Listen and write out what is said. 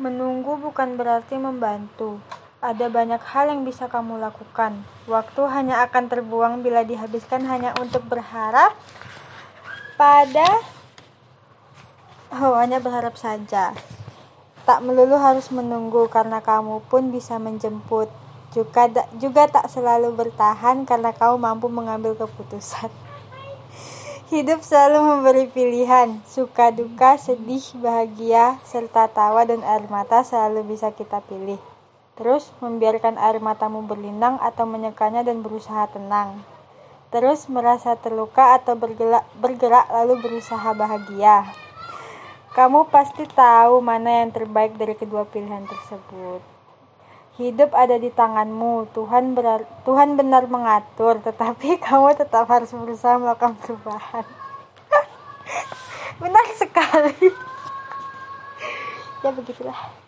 Menunggu bukan berarti membantu. Ada banyak hal yang bisa kamu lakukan. Waktu hanya akan terbuang bila dihabiskan hanya untuk berharap pada oh, hanya berharap saja. Tak melulu harus menunggu karena kamu pun bisa menjemput. Juga, juga tak selalu bertahan karena kamu mampu mengambil keputusan. Hidup selalu memberi pilihan, suka duka, sedih, bahagia, serta tawa dan air mata selalu bisa kita pilih. Terus membiarkan air matamu berlinang atau menyekanya dan berusaha tenang. Terus merasa terluka atau bergerak, bergerak lalu berusaha bahagia. Kamu pasti tahu mana yang terbaik dari kedua pilihan tersebut. Hidup ada di tanganmu. Tuhan benar, Tuhan benar mengatur, tetapi kamu tetap harus berusaha melakukan perubahan. benar sekali. ya begitulah.